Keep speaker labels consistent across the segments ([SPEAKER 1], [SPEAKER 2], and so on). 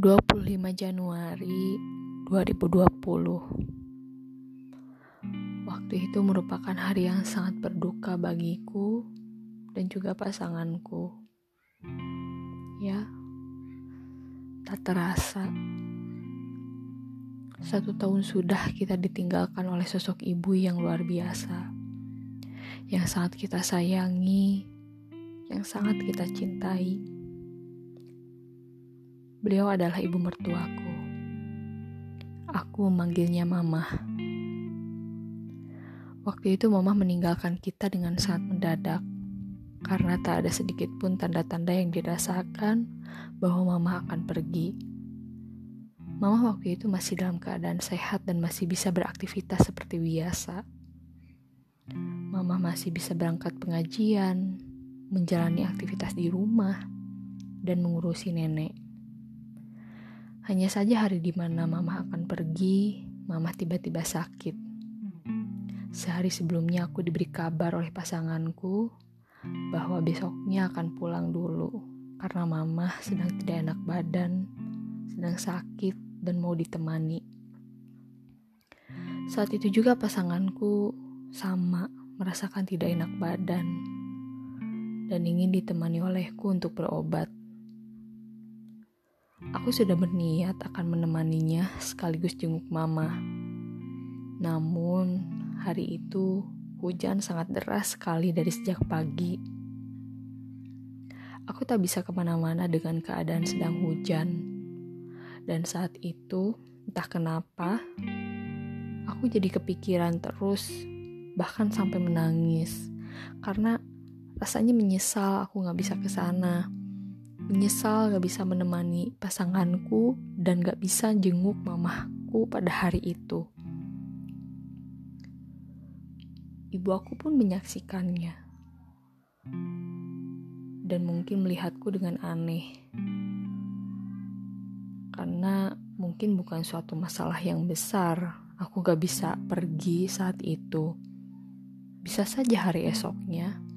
[SPEAKER 1] 25 Januari 2020 Waktu itu merupakan hari yang sangat berduka bagiku dan juga pasanganku. Ya, tak terasa. Satu tahun sudah kita ditinggalkan oleh sosok ibu yang luar biasa Yang sangat kita sayangi Yang sangat kita cintai Beliau adalah ibu mertuaku. Aku memanggilnya Mama. Waktu itu Mama meninggalkan kita dengan sangat mendadak karena tak ada sedikit pun tanda-tanda yang dirasakan bahwa Mama akan pergi. Mama waktu itu masih dalam keadaan sehat dan masih bisa beraktivitas seperti biasa. Mama masih bisa berangkat pengajian, menjalani aktivitas di rumah, dan mengurusi nenek. Hanya saja hari di mana mama akan pergi, mama tiba-tiba sakit. Sehari sebelumnya aku diberi kabar oleh pasanganku bahwa besoknya akan pulang dulu karena mama sedang tidak enak badan, sedang sakit dan mau ditemani. Saat itu juga pasanganku sama merasakan tidak enak badan dan ingin ditemani olehku untuk berobat. Aku sudah berniat akan menemaninya sekaligus jenguk mama. Namun, hari itu hujan sangat deras sekali dari sejak pagi. Aku tak bisa ke mana-mana dengan keadaan sedang hujan. Dan saat itu, entah kenapa, aku jadi kepikiran terus, bahkan sampai menangis. Karena rasanya menyesal aku gak bisa ke sana Menyesal gak bisa menemani pasanganku dan gak bisa jenguk mamahku pada hari itu. Ibu aku pun menyaksikannya. Dan mungkin melihatku dengan aneh. Karena mungkin bukan suatu masalah yang besar. Aku gak bisa pergi saat itu. Bisa saja hari esoknya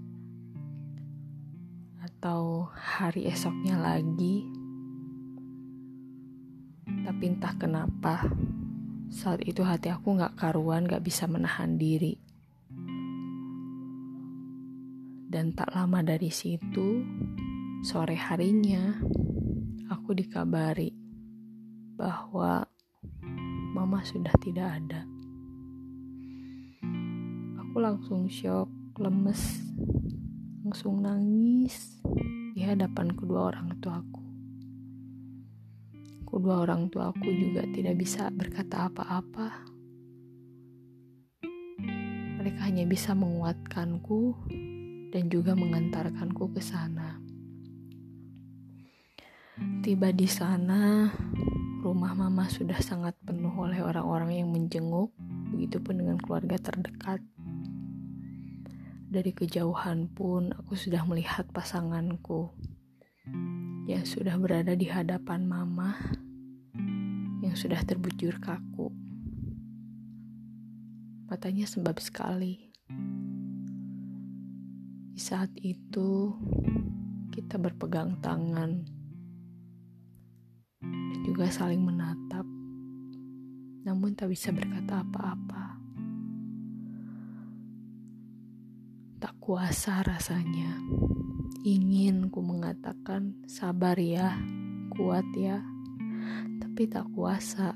[SPEAKER 1] atau hari esoknya lagi. Tapi entah kenapa, saat itu hati aku gak karuan, gak bisa menahan diri. Dan tak lama dari situ, sore harinya, aku dikabari bahwa mama sudah tidak ada. Aku langsung shock, lemes, langsung nangis di hadapan kedua orang tuaku. Kedua orang tuaku juga tidak bisa berkata apa-apa. Mereka hanya bisa menguatkanku dan juga mengantarkanku ke sana. Tiba di sana, rumah mama sudah sangat penuh oleh orang-orang yang menjenguk, begitupun dengan keluarga terdekat. Dari kejauhan pun aku sudah melihat pasanganku yang sudah berada di hadapan mama yang sudah terbujur kaku. Matanya sembab sekali. Di saat itu kita berpegang tangan dan juga saling menatap. Namun tak bisa berkata apa-apa. Kuasa rasanya. Ingin ku mengatakan sabar ya, kuat ya, tapi tak kuasa.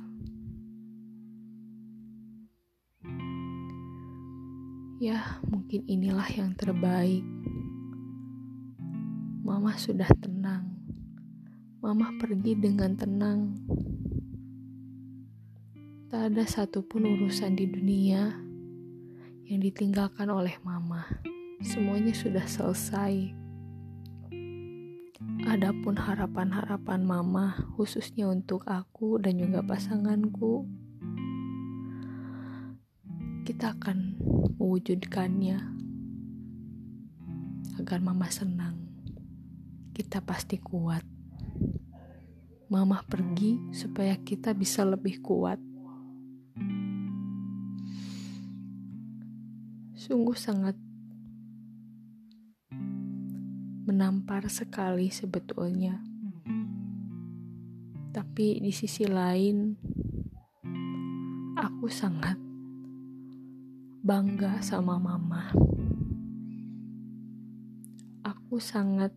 [SPEAKER 1] Ya, mungkin inilah yang terbaik. Mama sudah tenang. Mama pergi dengan tenang. Tak ada satupun urusan di dunia yang ditinggalkan oleh Mama semuanya sudah selesai. Adapun harapan-harapan mama khususnya untuk aku dan juga pasanganku, kita akan mewujudkannya agar mama senang. Kita pasti kuat. Mama pergi supaya kita bisa lebih kuat. Sungguh sangat menampar sekali sebetulnya. Tapi di sisi lain, aku sangat bangga sama mama. Aku sangat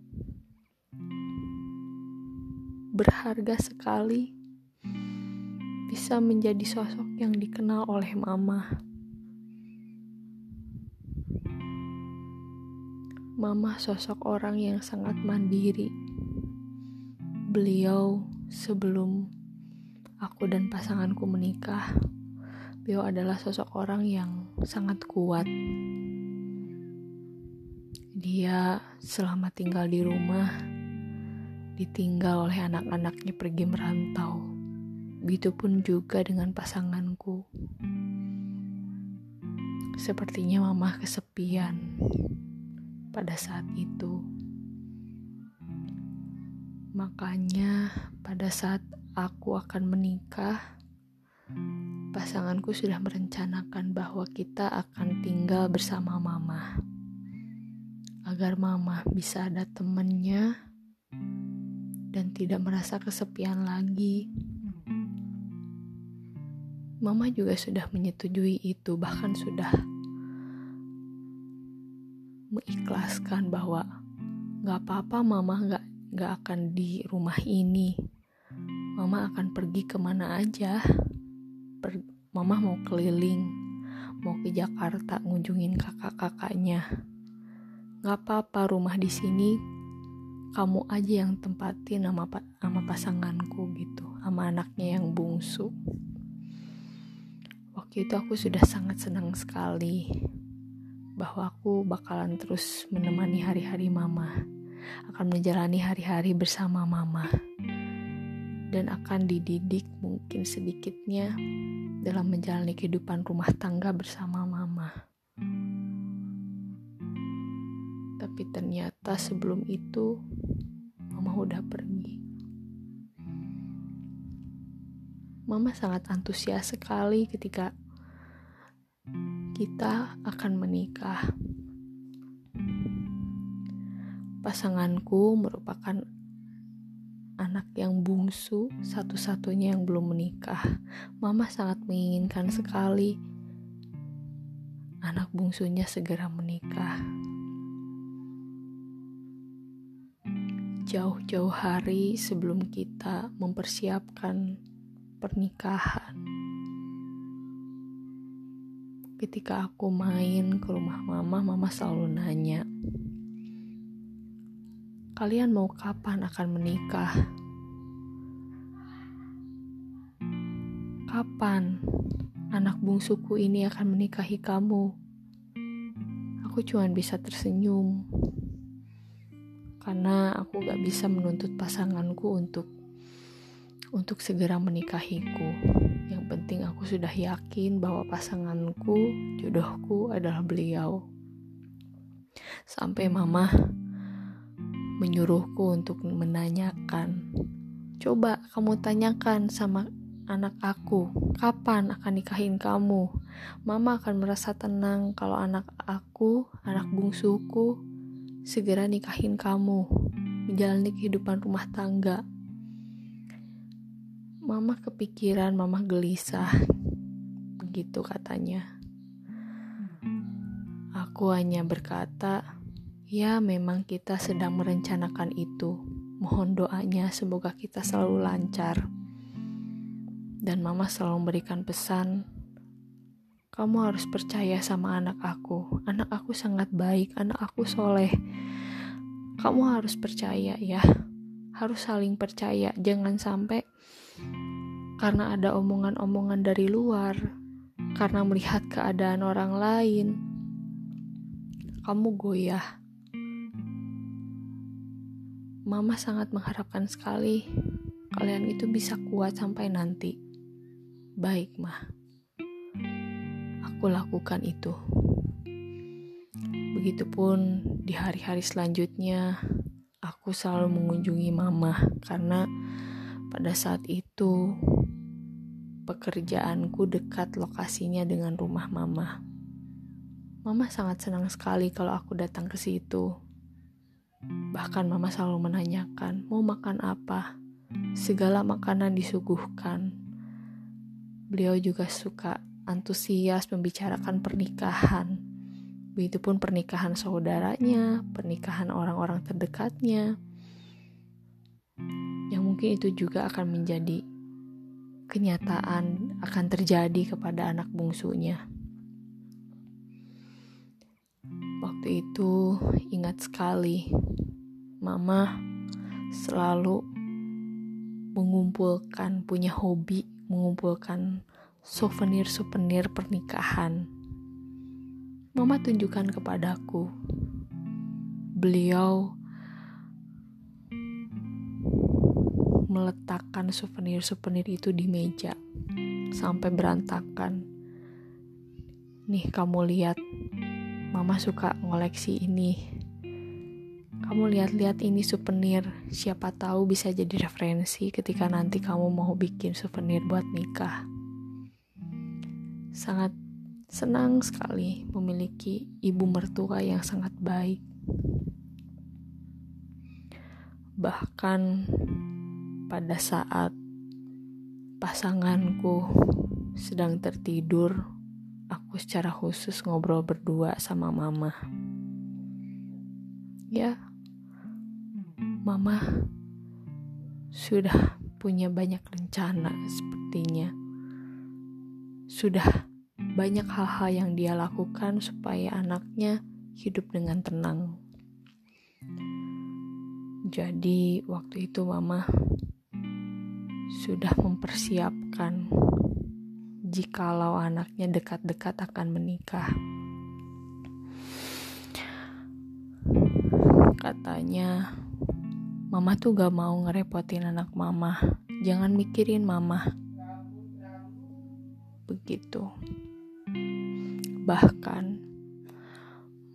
[SPEAKER 1] berharga sekali bisa menjadi sosok yang dikenal oleh mama. Mama sosok orang yang sangat mandiri. Beliau sebelum aku dan pasanganku menikah, beliau adalah sosok orang yang sangat kuat. Dia selama tinggal di rumah, ditinggal oleh anak-anaknya pergi merantau. Begitupun juga dengan pasanganku. Sepertinya mama kesepian pada saat itu. Makanya, pada saat aku akan menikah, pasanganku sudah merencanakan bahwa kita akan tinggal bersama Mama, agar Mama bisa ada temennya dan tidak merasa kesepian lagi. Mama juga sudah menyetujui itu, bahkan sudah mengikhlaskan bahwa gak apa-apa mama gak, gak akan di rumah ini. Mama akan pergi ke mana aja. Per, mama mau keliling mau ke Jakarta ngunjungin kakak-kakaknya. Gak apa-apa rumah di sini kamu aja yang tempatin sama, sama pasanganku gitu sama anaknya yang bungsu. Waktu itu aku sudah sangat senang sekali bahwa aku bakalan terus menemani hari-hari mama, akan menjalani hari-hari bersama mama, dan akan dididik mungkin sedikitnya dalam menjalani kehidupan rumah tangga bersama mama. Tapi ternyata sebelum itu, mama udah pergi. Mama sangat antusias sekali ketika kita akan menikah. Pasanganku merupakan anak yang bungsu, satu-satunya yang belum menikah. Mama sangat menginginkan sekali anak bungsunya segera menikah. Jauh-jauh hari sebelum kita mempersiapkan pernikahan, ketika aku main ke rumah mama, mama selalu nanya, "Kalian mau kapan akan menikah? Kapan anak bungsuku ini akan menikahi kamu?" Aku cuma bisa tersenyum karena aku gak bisa menuntut pasanganku untuk untuk segera menikahiku penting aku sudah yakin bahwa pasanganku, jodohku adalah beliau. Sampai mama menyuruhku untuk menanyakan, coba kamu tanyakan sama anak aku, kapan akan nikahin kamu? Mama akan merasa tenang kalau anak aku, anak bungsuku, segera nikahin kamu, menjalani kehidupan rumah tangga. Mama kepikiran, mama gelisah. Begitu katanya. Aku hanya berkata, ya memang kita sedang merencanakan itu. Mohon doanya semoga kita selalu lancar. Dan mama selalu memberikan pesan, kamu harus percaya sama anak aku. Anak aku sangat baik, anak aku soleh. Kamu harus percaya ya. Harus saling percaya. Jangan sampai karena ada omongan-omongan dari luar, karena melihat keadaan orang lain, kamu goyah. Mama sangat mengharapkan sekali kalian itu bisa kuat sampai nanti. Baik, mah. Aku lakukan itu. Begitupun di hari-hari selanjutnya, aku selalu mengunjungi mama karena pada saat itu pekerjaanku dekat lokasinya dengan rumah mama. Mama sangat senang sekali kalau aku datang ke situ. Bahkan mama selalu menanyakan, mau makan apa? segala makanan disuguhkan. Beliau juga suka antusias membicarakan pernikahan. Begitupun pernikahan saudaranya, pernikahan orang-orang terdekatnya. Mungkin itu juga akan menjadi kenyataan akan terjadi kepada anak bungsunya. Waktu itu ingat sekali, Mama selalu mengumpulkan, punya hobi mengumpulkan souvenir-souvenir pernikahan. Mama tunjukkan kepadaku. Beliau meletakkan souvenir-souvenir itu di meja sampai berantakan. Nih kamu lihat, mama suka ngoleksi ini. Kamu lihat-lihat ini souvenir, siapa tahu bisa jadi referensi ketika nanti kamu mau bikin souvenir buat nikah. Sangat senang sekali memiliki ibu mertua yang sangat baik. Bahkan pada saat pasanganku sedang tertidur, aku secara khusus ngobrol berdua sama mama. Ya, mama sudah punya banyak rencana sepertinya. Sudah banyak hal-hal yang dia lakukan supaya anaknya hidup dengan tenang. Jadi, waktu itu mama sudah mempersiapkan jikalau anaknya dekat-dekat akan menikah. Katanya, mama tuh gak mau ngerepotin anak mama. Jangan mikirin mama. Begitu. Bahkan,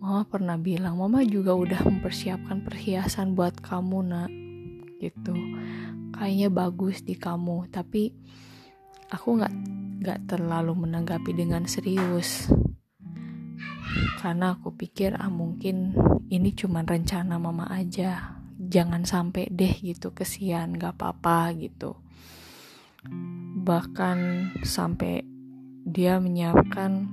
[SPEAKER 1] mama pernah bilang, mama juga udah mempersiapkan perhiasan buat kamu, nak. Gitu kayaknya bagus di kamu. Tapi aku nggak nggak terlalu menanggapi dengan serius. Karena aku pikir ah mungkin ini cuma rencana mama aja. Jangan sampai deh gitu kesian gak apa-apa gitu. Bahkan sampai dia menyiapkan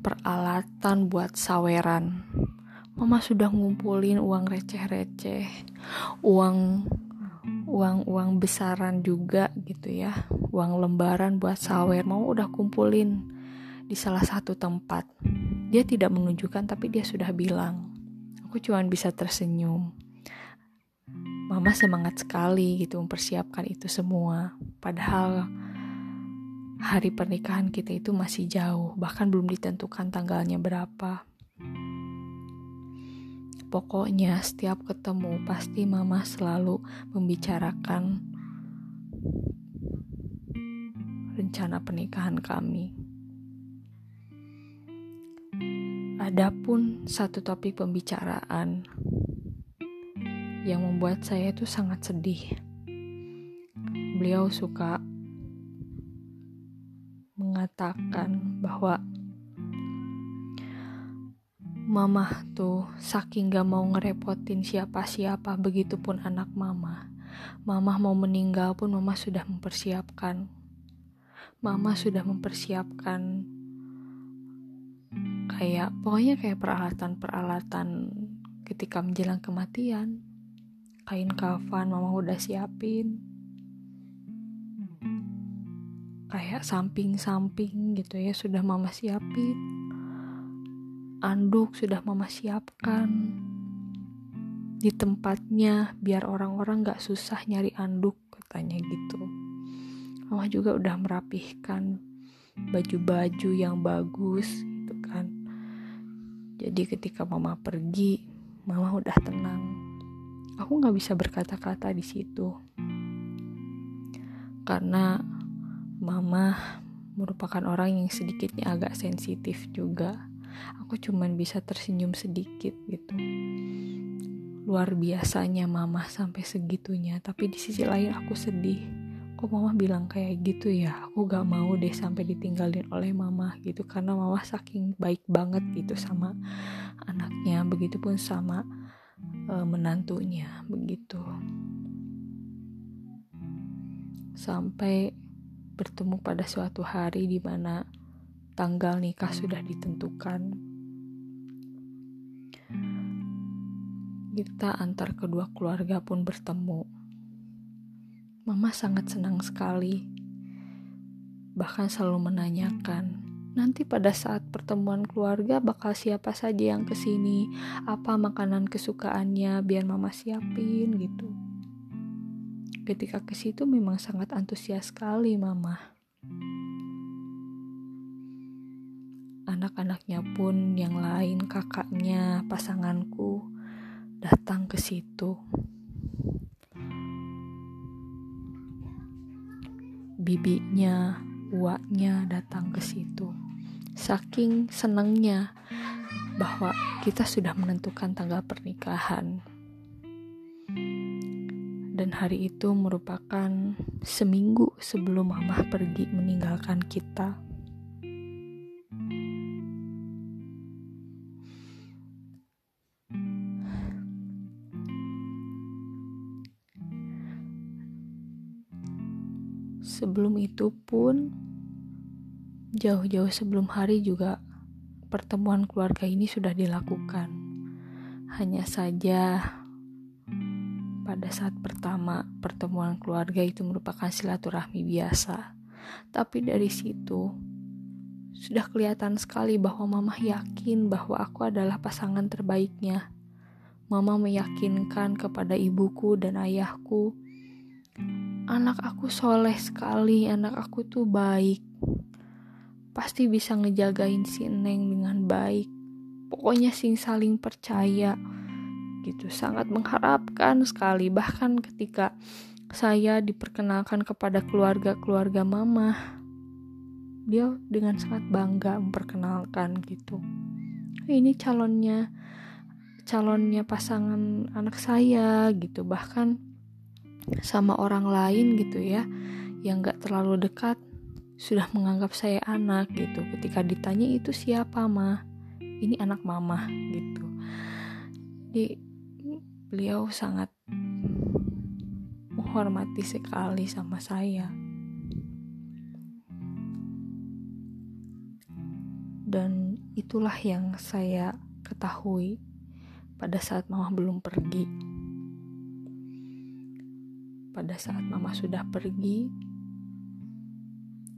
[SPEAKER 1] peralatan buat saweran. Mama sudah ngumpulin uang receh-receh uang uang-uang besaran juga gitu ya. Uang lembaran buat sawer mau udah kumpulin di salah satu tempat. Dia tidak menunjukkan tapi dia sudah bilang aku cuma bisa tersenyum. Mama semangat sekali gitu mempersiapkan itu semua. Padahal hari pernikahan kita itu masih jauh bahkan belum ditentukan tanggalnya berapa Pokoknya setiap ketemu pasti mama selalu membicarakan rencana pernikahan kami. Adapun satu topik pembicaraan yang membuat saya itu sangat sedih. Beliau suka mengatakan bahwa Mama tuh saking gak mau ngerepotin siapa-siapa begitupun anak mama. Mama mau meninggal pun mama sudah mempersiapkan. Mama sudah mempersiapkan kayak pokoknya kayak peralatan-peralatan ketika menjelang kematian. Kain kafan mama udah siapin. Kayak samping-samping gitu ya sudah mama siapin anduk sudah mama siapkan di tempatnya biar orang-orang gak susah nyari anduk katanya gitu. Mama juga udah merapihkan baju-baju yang bagus gitu kan. Jadi ketika mama pergi mama udah tenang. Aku gak bisa berkata-kata di situ. Karena mama merupakan orang yang sedikitnya agak sensitif juga aku cuman bisa tersenyum sedikit gitu. Luar biasanya mama sampai segitunya tapi di sisi lain aku sedih. Kok mama bilang kayak gitu ya? Aku gak mau deh sampai ditinggalin oleh mama gitu karena mama saking baik banget gitu sama anaknya begitupun sama e, menantunya begitu. Sampai bertemu pada suatu hari di mana tanggal nikah sudah ditentukan. Kita antar kedua keluarga pun bertemu. Mama sangat senang sekali, bahkan selalu menanyakan, nanti pada saat pertemuan keluarga bakal siapa saja yang ke sini, apa makanan kesukaannya biar mama siapin gitu ketika ke situ memang sangat antusias sekali mama. Anak-anaknya pun yang lain, kakaknya, pasanganku datang ke situ. Bibinya, uaknya datang ke situ. Saking senangnya bahwa kita sudah menentukan tanggal pernikahan dan hari itu merupakan seminggu sebelum mama pergi meninggalkan kita. Itu pun, jauh-jauh sebelum hari juga pertemuan keluarga ini sudah dilakukan. Hanya saja pada saat pertama pertemuan keluarga itu merupakan silaturahmi biasa. Tapi dari situ sudah kelihatan sekali bahwa mama yakin bahwa aku adalah pasangan terbaiknya. Mama meyakinkan kepada ibuku dan ayahku, anak aku soleh sekali, anak aku tuh baik. Pasti bisa ngejagain si Neng dengan baik. Pokoknya sing saling percaya gitu sangat mengharapkan sekali bahkan ketika saya diperkenalkan kepada keluarga-keluarga mama dia dengan sangat bangga memperkenalkan gitu ini calonnya calonnya pasangan anak saya gitu bahkan sama orang lain gitu ya yang gak terlalu dekat sudah menganggap saya anak gitu ketika ditanya itu siapa mah ini anak mama gitu di beliau sangat menghormati sekali sama saya. Dan itulah yang saya ketahui pada saat mama belum pergi. Pada saat mama sudah pergi,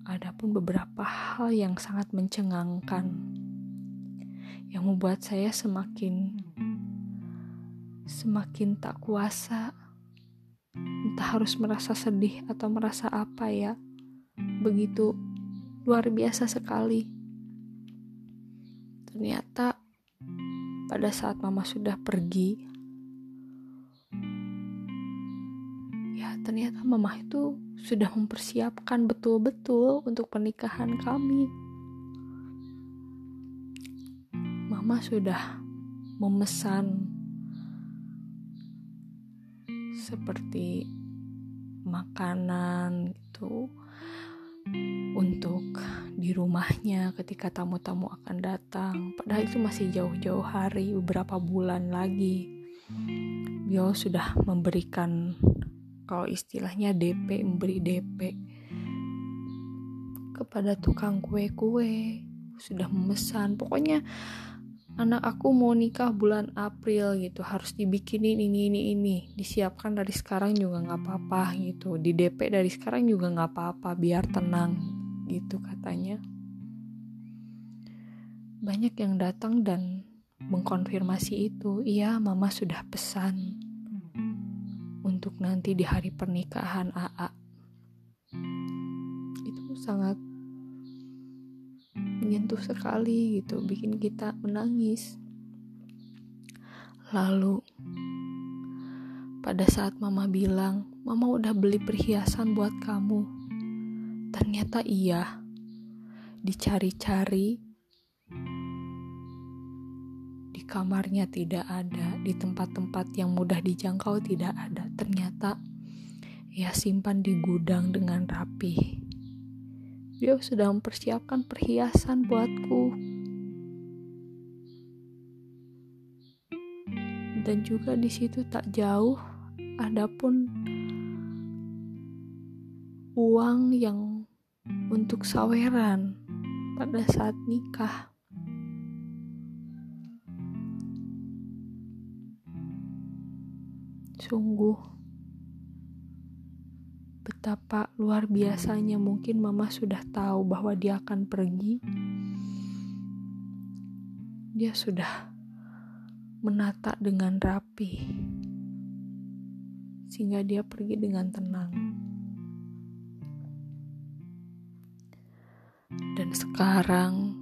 [SPEAKER 1] ada pun beberapa hal yang sangat mencengangkan yang membuat saya semakin semakin tak kuasa. Entah harus merasa sedih atau merasa apa ya. Begitu luar biasa sekali. Ternyata pada saat mama sudah pergi, ternyata mama itu sudah mempersiapkan betul-betul untuk pernikahan kami. Mama sudah memesan seperti makanan itu untuk di rumahnya ketika tamu-tamu akan datang padahal itu masih jauh-jauh hari beberapa bulan lagi beliau sudah memberikan kalau istilahnya DP memberi DP kepada tukang kue-kue sudah memesan. Pokoknya anak aku mau nikah bulan April gitu harus dibikinin ini ini ini. Disiapkan dari sekarang juga nggak apa-apa gitu. Di DP dari sekarang juga nggak apa-apa biar tenang gitu katanya. Banyak yang datang dan mengkonfirmasi itu. Iya mama sudah pesan untuk nanti di hari pernikahan AA itu sangat menyentuh sekali gitu, bikin kita menangis. Lalu pada saat mama bilang, "Mama udah beli perhiasan buat kamu." Ternyata iya. Dicari-cari kamarnya tidak ada, di tempat-tempat yang mudah dijangkau tidak ada. Ternyata ya simpan di gudang dengan rapi. Dia sudah mempersiapkan perhiasan buatku. Dan juga di situ tak jauh, adapun uang yang untuk saweran pada saat nikah. Sungguh, betapa luar biasanya mungkin mama sudah tahu bahwa dia akan pergi. Dia sudah menata dengan rapi, sehingga dia pergi dengan tenang. Dan sekarang,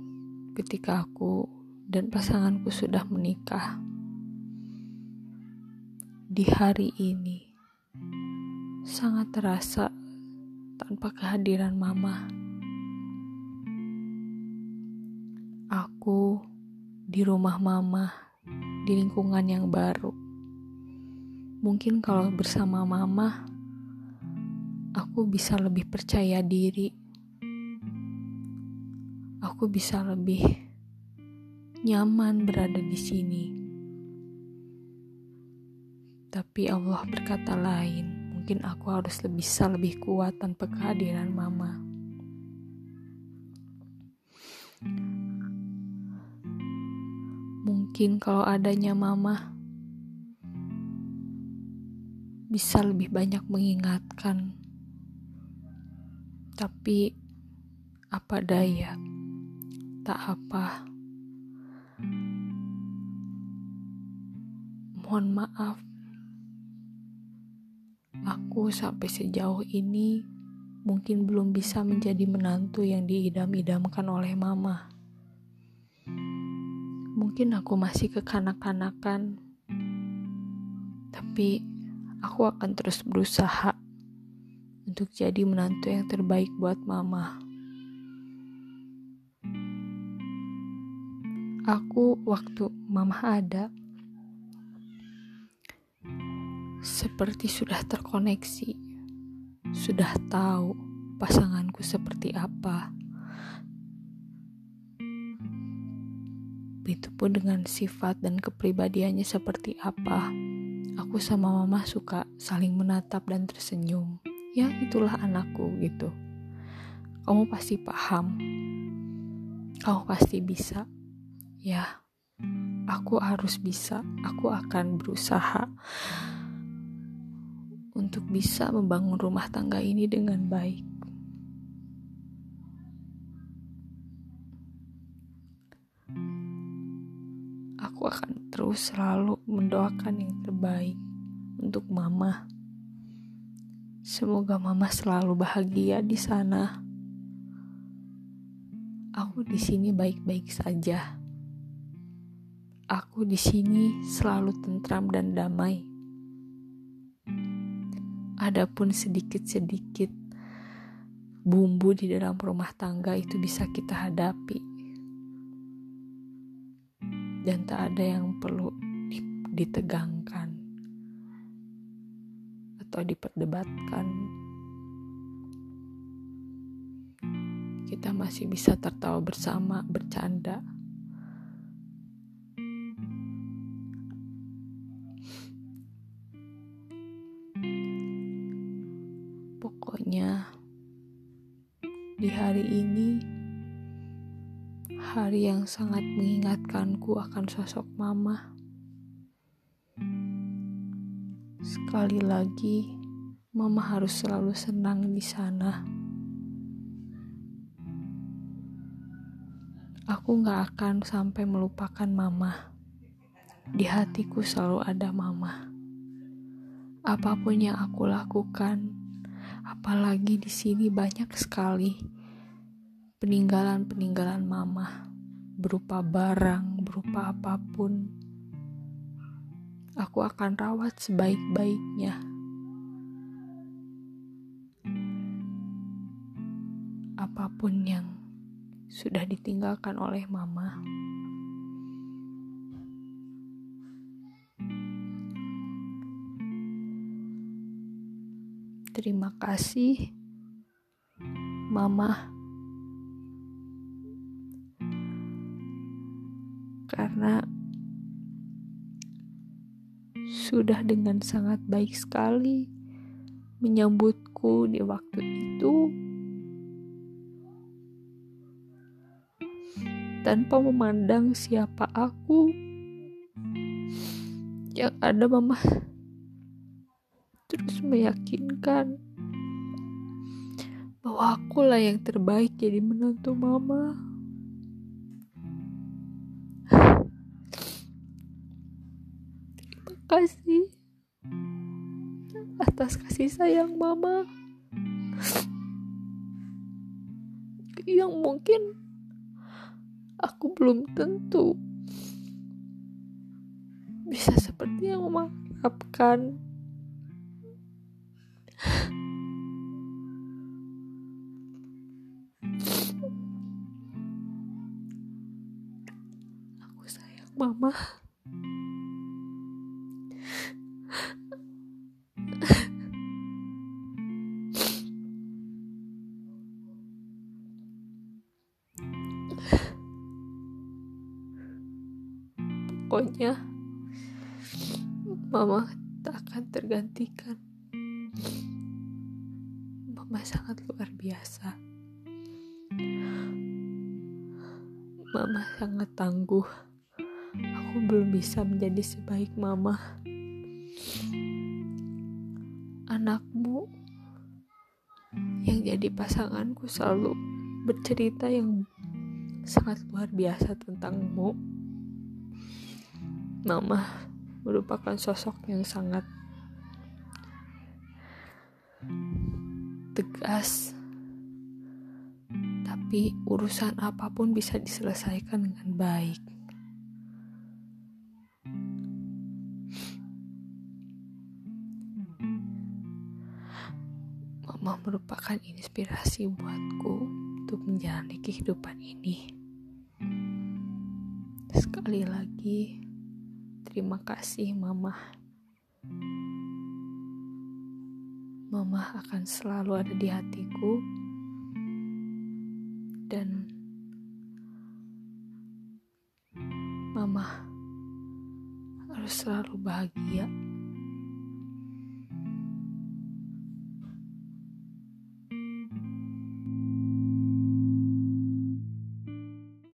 [SPEAKER 1] ketika aku dan pasanganku sudah menikah, di hari ini sangat terasa tanpa kehadiran Mama. Aku di rumah Mama, di lingkungan yang baru. Mungkin kalau bersama Mama, aku bisa lebih percaya diri aku bisa lebih nyaman berada di sini. Tapi Allah berkata lain, mungkin aku harus lebih bisa lebih kuat tanpa kehadiran mama. Mungkin kalau adanya mama bisa lebih banyak mengingatkan. Tapi apa daya? tak apa. Mohon maaf, aku sampai sejauh ini mungkin belum bisa menjadi menantu yang diidam-idamkan oleh mama. Mungkin aku masih kekanak-kanakan, tapi aku akan terus berusaha untuk jadi menantu yang terbaik buat mama. aku waktu mama ada seperti sudah terkoneksi, sudah tahu pasanganku seperti apa. Begitupun dengan sifat dan kepribadiannya seperti apa. Aku sama mama suka saling menatap dan tersenyum. Ya, itulah anakku gitu. Kamu pasti paham. Kamu pasti bisa ya aku harus bisa aku akan berusaha untuk bisa membangun rumah tangga ini dengan baik aku akan terus selalu mendoakan yang terbaik untuk mama semoga mama selalu bahagia di sana aku di sini baik-baik saja. Aku di sini selalu tentram dan damai. Adapun sedikit-sedikit bumbu di dalam rumah tangga itu bisa kita hadapi. Dan tak ada yang perlu ditegangkan atau diperdebatkan. Kita masih bisa tertawa bersama, bercanda hari ini hari yang sangat mengingatkanku akan sosok mama. Sekali lagi, mama harus selalu senang di sana. Aku gak akan sampai melupakan mama. Di hatiku selalu ada mama. Apa pun yang aku lakukan, Apalagi di sini banyak sekali peninggalan-peninggalan mama berupa barang, berupa apa pun. Aku akan rawat sebaik-baiknya. Apa pun yang sudah ditinggalkan oleh mama. Terima kasih, Mama, karena sudah dengan sangat baik sekali menyambutku di waktu itu. Tanpa memandang siapa aku yang ada mama terus meyakinkan bahwa akulah yang terbaik jadi menantu mama kasih. Atas kasih sayang mama. Yang mungkin aku belum tentu bisa seperti yang mama harapkan. Aku sayang mama pokoknya mama tak akan tergantikan. Mama sangat luar biasa. Mama sangat tangguh. Aku belum bisa menjadi sebaik mama. Anakmu yang jadi pasanganku selalu bercerita yang sangat luar biasa tentangmu Mama merupakan sosok yang sangat tegas, tapi urusan apa pun bisa diselesaikan dengan baik. Mama merupakan inspirasi buatku untuk menjalani kehidupan ini. Sekali lagi, Terima kasih, Mama. Mama akan selalu ada di hatiku, dan Mama harus selalu bahagia.